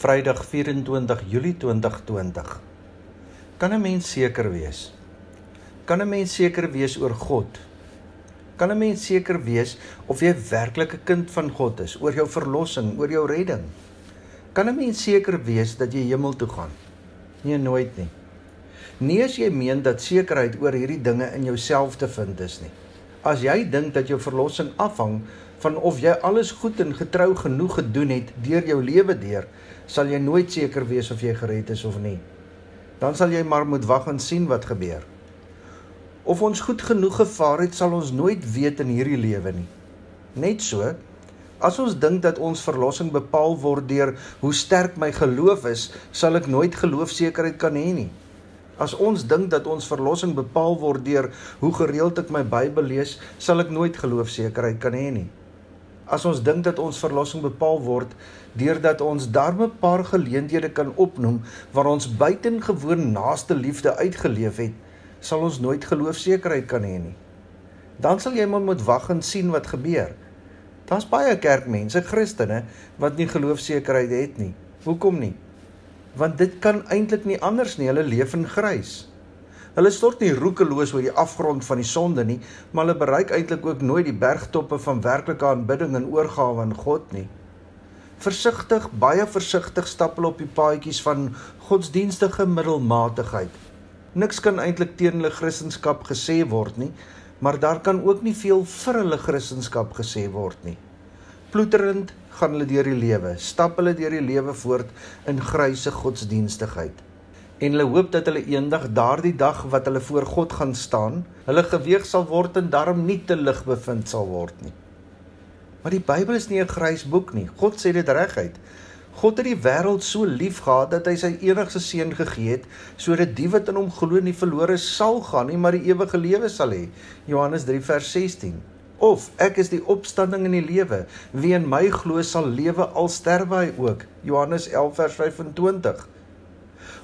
Vrydag 24 Julie 2020. Kan 'n mens seker wees? Kan 'n mens seker wees oor God? Kan 'n mens seker wees of jy werklik 'n kind van God is, oor jou verlossing, oor jou redding? Kan 'n mens seker wees dat jy hemel toe gaan? Nee, nooit nie. Nie as jy meen dat sekerheid oor hierdie dinge in jouself te vind is nie. As jy dink dat jou verlossing afhang van of jy alles goed en getrou genoeg gedoen het deur jou lewe deur, sal jy nooit seker wees of jy gered is of nie. Dan sal jy maar moet wag en sien wat gebeur. Of ons goed genoeg gevaar het, sal ons nooit weet in hierdie lewe nie. Net so, as ons dink dat ons verlossing bepaal word deur hoe sterk my geloof is, sal ek nooit geloofsekerheid kan hê nie. As ons dink dat ons verlossing bepaal word deur hoe gereeld ek my Bybel lees, sal ek nooit geloofsekerheid kan hê nie as ons dink dat ons verlossing bepaal word deurdat ons darme paar geleenthede kan opnoem waar ons buitengewoon naaste liefde uitgeleef het, sal ons nooit geloofsekerheid kan hê nie. Dan sal jy maar moet wag en sien wat gebeur. Daar's baie kerkmense, Christene, wat nie geloofsekerheid het nie. Hoekom nie? Want dit kan eintlik nie anders nie, hulle leef in grys. Hulle stort nie roekeloos oor die afgrond van die sonde nie, maar hulle bereik eintlik ook nooit die bergtoppe van werklike aanbidding en oorgawe aan God nie. Versigtig, baie versigtig stap hulle op die paadjies van godsdienstige middelmatigheid. Niks kan eintlik teen hulle Christendom gesê word nie, maar daar kan ook nie veel vir hulle Christendom gesê word nie. Ploeterend gaan hulle deur die lewe, stap hulle deur die lewe voort in grysse godsdienstigheid en hulle hoop dat hulle eendag daardie dag wat hulle voor God gaan staan, hulle geweeg sal word en daarom nie te lig bevind sal word nie. Maar die Bybel is nie 'n grys boek nie. God sê dit reguit. God het die wêreld so lief gehad dat hy sy enigste seun gegee het sodat die wat in hom glo nie verlore sal gaan nie, maar die ewige lewe sal hê. Johannes 3 vers 16. Of ek is die opstanding en die lewe. Wie in my glo sal lewe al sterwe hy ook. Johannes 11 vers 25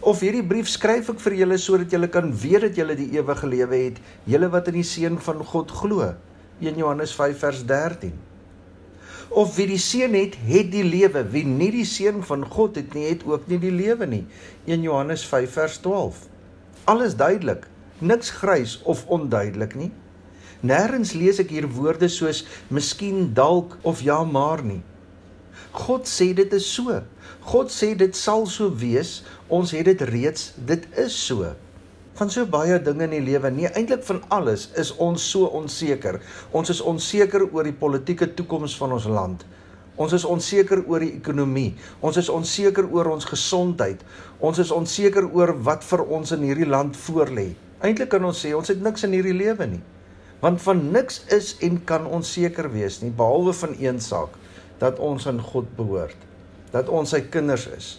of hierdie brief skryf ek vir julle sodat julle kan weet dat julle die ewige lewe het, julle wat in die seun van God glo. 1 Johannes 5 vers 13. Of wie die seun het, het die lewe. Wie nie die seun van God het nie, het ook nie die lewe nie. 1 Johannes 5 vers 12. Alles duidelik, niks grys of onduidelik nie. Nêrens lees ek hier woorde soos miskien dalk of ja maar nie. God sê dit is so. God sê dit sal so wees. Ons het dit reeds. Dit is so. Van so baie dinge in die lewe, nee eintlik van alles, is ons so onseker. Ons is onseker oor die politieke toekoms van ons land. Ons is onseker oor die ekonomie. Ons is onseker oor ons gesondheid. Ons is onseker oor wat vir ons in hierdie land voorlê. Eintlik kan ons sê ons het niks in hierdie lewe nie. Want van niks is en kan ons seker wees nie behalwe van een saak dat ons aan God behoort, dat ons sy kinders is.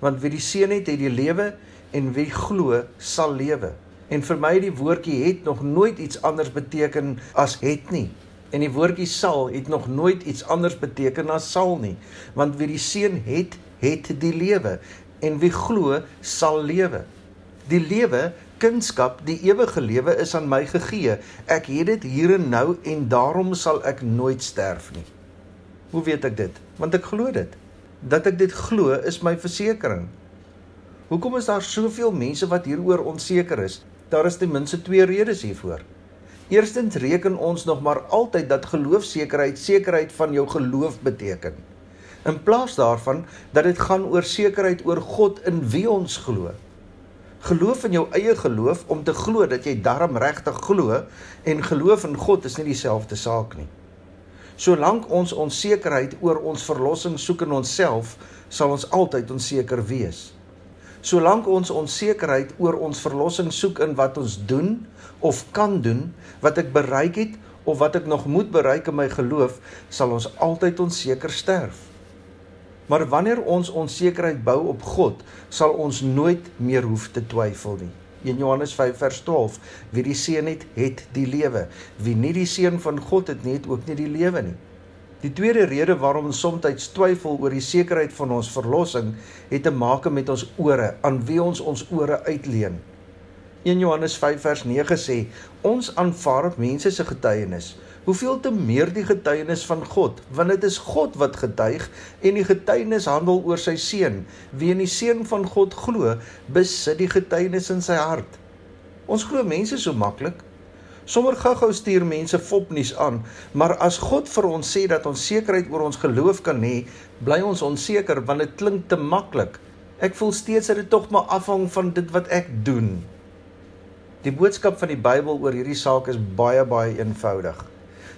Want wie die seun het, het die lewe en wie glo, sal lewe. En vir my die woordjie het nog nooit iets anders beteken as het nie. En die woordjie sal het nog nooit iets anders beteken as sal nie, want wie die seun het, het die lewe en wie glo, sal lewe. Die lewe Kunskap, die ewige lewe is aan my gegee. Ek het dit hier en nou en daarom sal ek nooit sterf nie. Hoe weet ek dit? Want ek glo dit. Dat ek dit glo is my versekering. Hoekom is daar soveel mense wat hieroor onseker is? Daar is ten minste twee redes hiervoor. Eerstens reken ons nog maar altyd dat geloofsekerheid sekerheid van jou geloof beteken. In plaas daarvan dat dit gaan oor sekerheid oor God in wie ons glo. Geloof in jou eie geloof om te glo dat jy darm regtig glo en geloof in God is nie dieselfde saak nie. Solank ons onsekerheid oor ons verlossing soek in onsself, sal ons altyd onseker wees. Solank ons onsekerheid oor ons verlossing soek in wat ons doen of kan doen, wat ek bereik het of wat ek nog moet bereik in my geloof, sal ons altyd onseker sterf. Maar wanneer ons onsekerheid bou op God, sal ons nooit meer hoef te twyfel nie. 1 Johannes 5 vers 12 Wie die seun het, het die lewe. Wie nie die seun van God het nie, het ook nie die lewe nie. Die tweede rede waarom ons soms twyfel oor die sekerheid van ons verlossing, het te maak met ons ore, aan wie ons ons ore uitleen. 1 Johannes 5 vers 9 sê: Ons aanvaar mense se getuienis. Hoeveel te meer die getuienis van God, want dit is God wat getuig en die getuienis handel oor sy seun. Wie in die seun van God glo, besit die getuienis in sy hart. Ons glo mense so maklik. Sommer gou-gou stuur mense fopnuus aan, maar as God vir ons sê dat ons sekerheid oor ons geloof kan hê, bly ons onseker want dit klink te maklik. Ek voel steeds dat dit tog maar afhang van dit wat ek doen. Die boodskap van die Bybel oor hierdie saak is baie baie eenvoudig.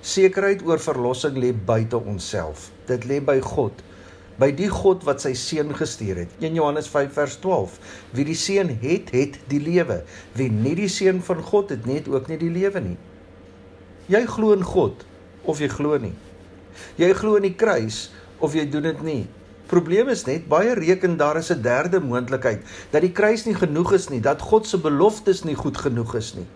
Sekerheid oor verlossing lê buite onsself. Dit lê by God by die God wat sy seun gestuur het. 1 Johannes 5 vers 12. Wie die seun het, het die lewe. Wie nie die seun van God het, het ook nie die lewe nie. Jy glo in God of jy glo nie. Jy glo in die kruis of jy doen dit nie. Probleem is net baie reken daar is 'n derde moontlikheid dat die kruis nie genoeg is nie, dat God se beloftes nie goed genoeg is nie.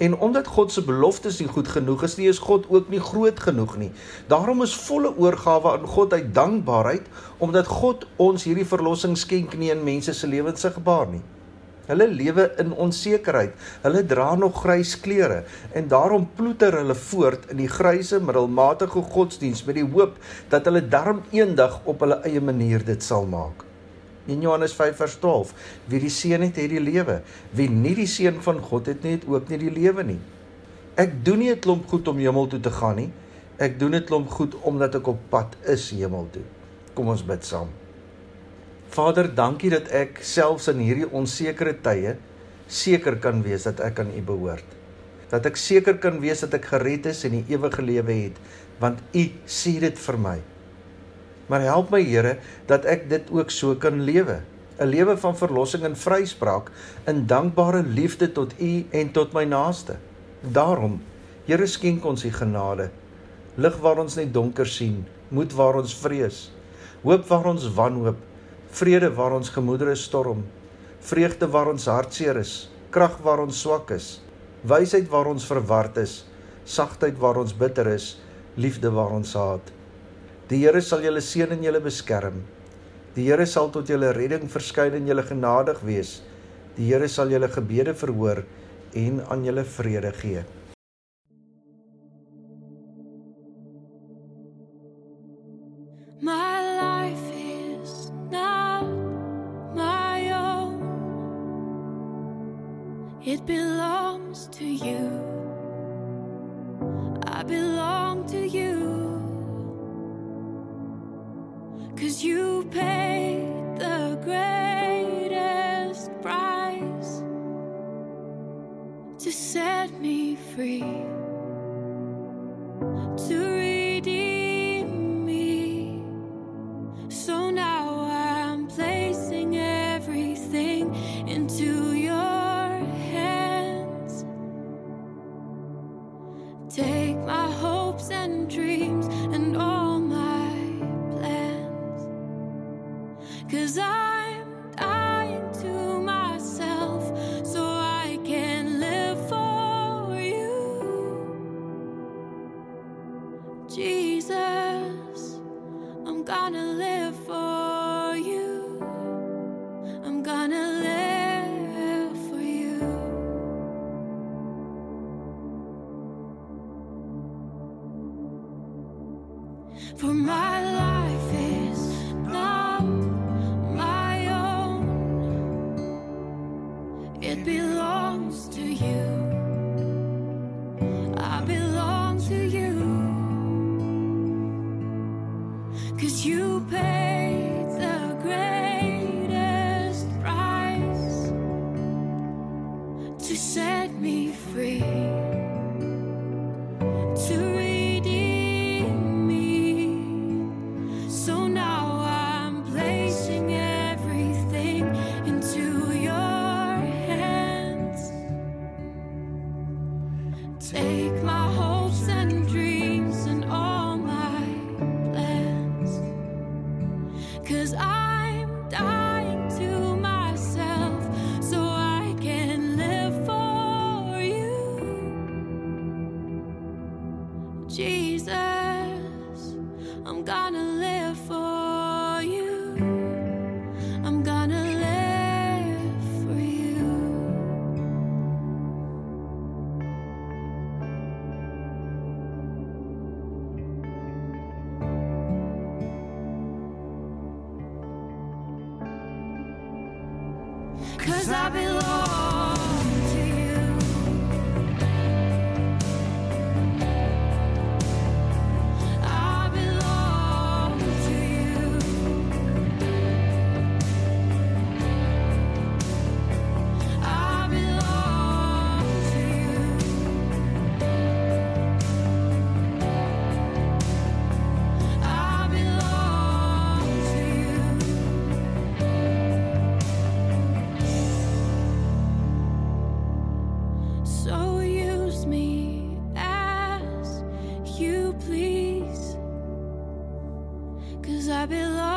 En omdat God se beloftes nie goed genoeg is nie, is God ook nie groot genoeg nie. Daarom is volle oorgawe aan God uit dankbaarheid omdat God ons hierdie verlossing skenk nie in mense se lewens se gebaar nie. Hulle lewe in onsekerheid. Hulle dra nog grys klere en daarom ploeter hulle voort in die gryse middelmatige godsdiens met die hoop dat hulle darm eendag op hulle eie manier dit sal maak. In Johannes 5 vers 12, wie die seun het, het die lewe. Wie nie die seun van God het nie, het ook nie die lewe nie. Ek doen nie 'n klomp goed om hemel toe te gaan nie. Ek doen 'n klomp goed omdat ek op pad is hemel toe. Kom ons bid saam. Vader, dankie dat ek selfs in hierdie onsekere tye seker kan wees dat ek aan U behoort. Dat ek seker kan wees dat ek gered is en die ewige lewe het, want U sê dit vir my. Maar help my Here dat ek dit ook so kan lewe. 'n Lewe van verlossing en vryspraak in dankbare liefde tot U en tot my naaste. Daarom, Here skenk ons U genade. Lig waar ons net donker sien, moed waar ons vrees, hoop waar ons wanhoop, vrede waar ons gemoedere storm, vreugde waar ons hartseer is, krag waar ons swak is, wysheid waar ons verward is, sagtheid waar ons bitter is, liefde waar ons haat. Die Here sal julle seën en julle beskerm. Die Here sal tot julle redding verskyn en julle genadig wees. Die Here sal julle gebede verhoor en aan julle vrede gee. My life is not my own. It belongs to you. To set me free, gonna live for you. I'm gonna live for you. For my life Cause you paid the greatest price to set me free to redeem me. So now I'm placing everything into your hands. Take Jesus, I'm gonna live for you. I'm gonna live for you. Cause I belong. I belong.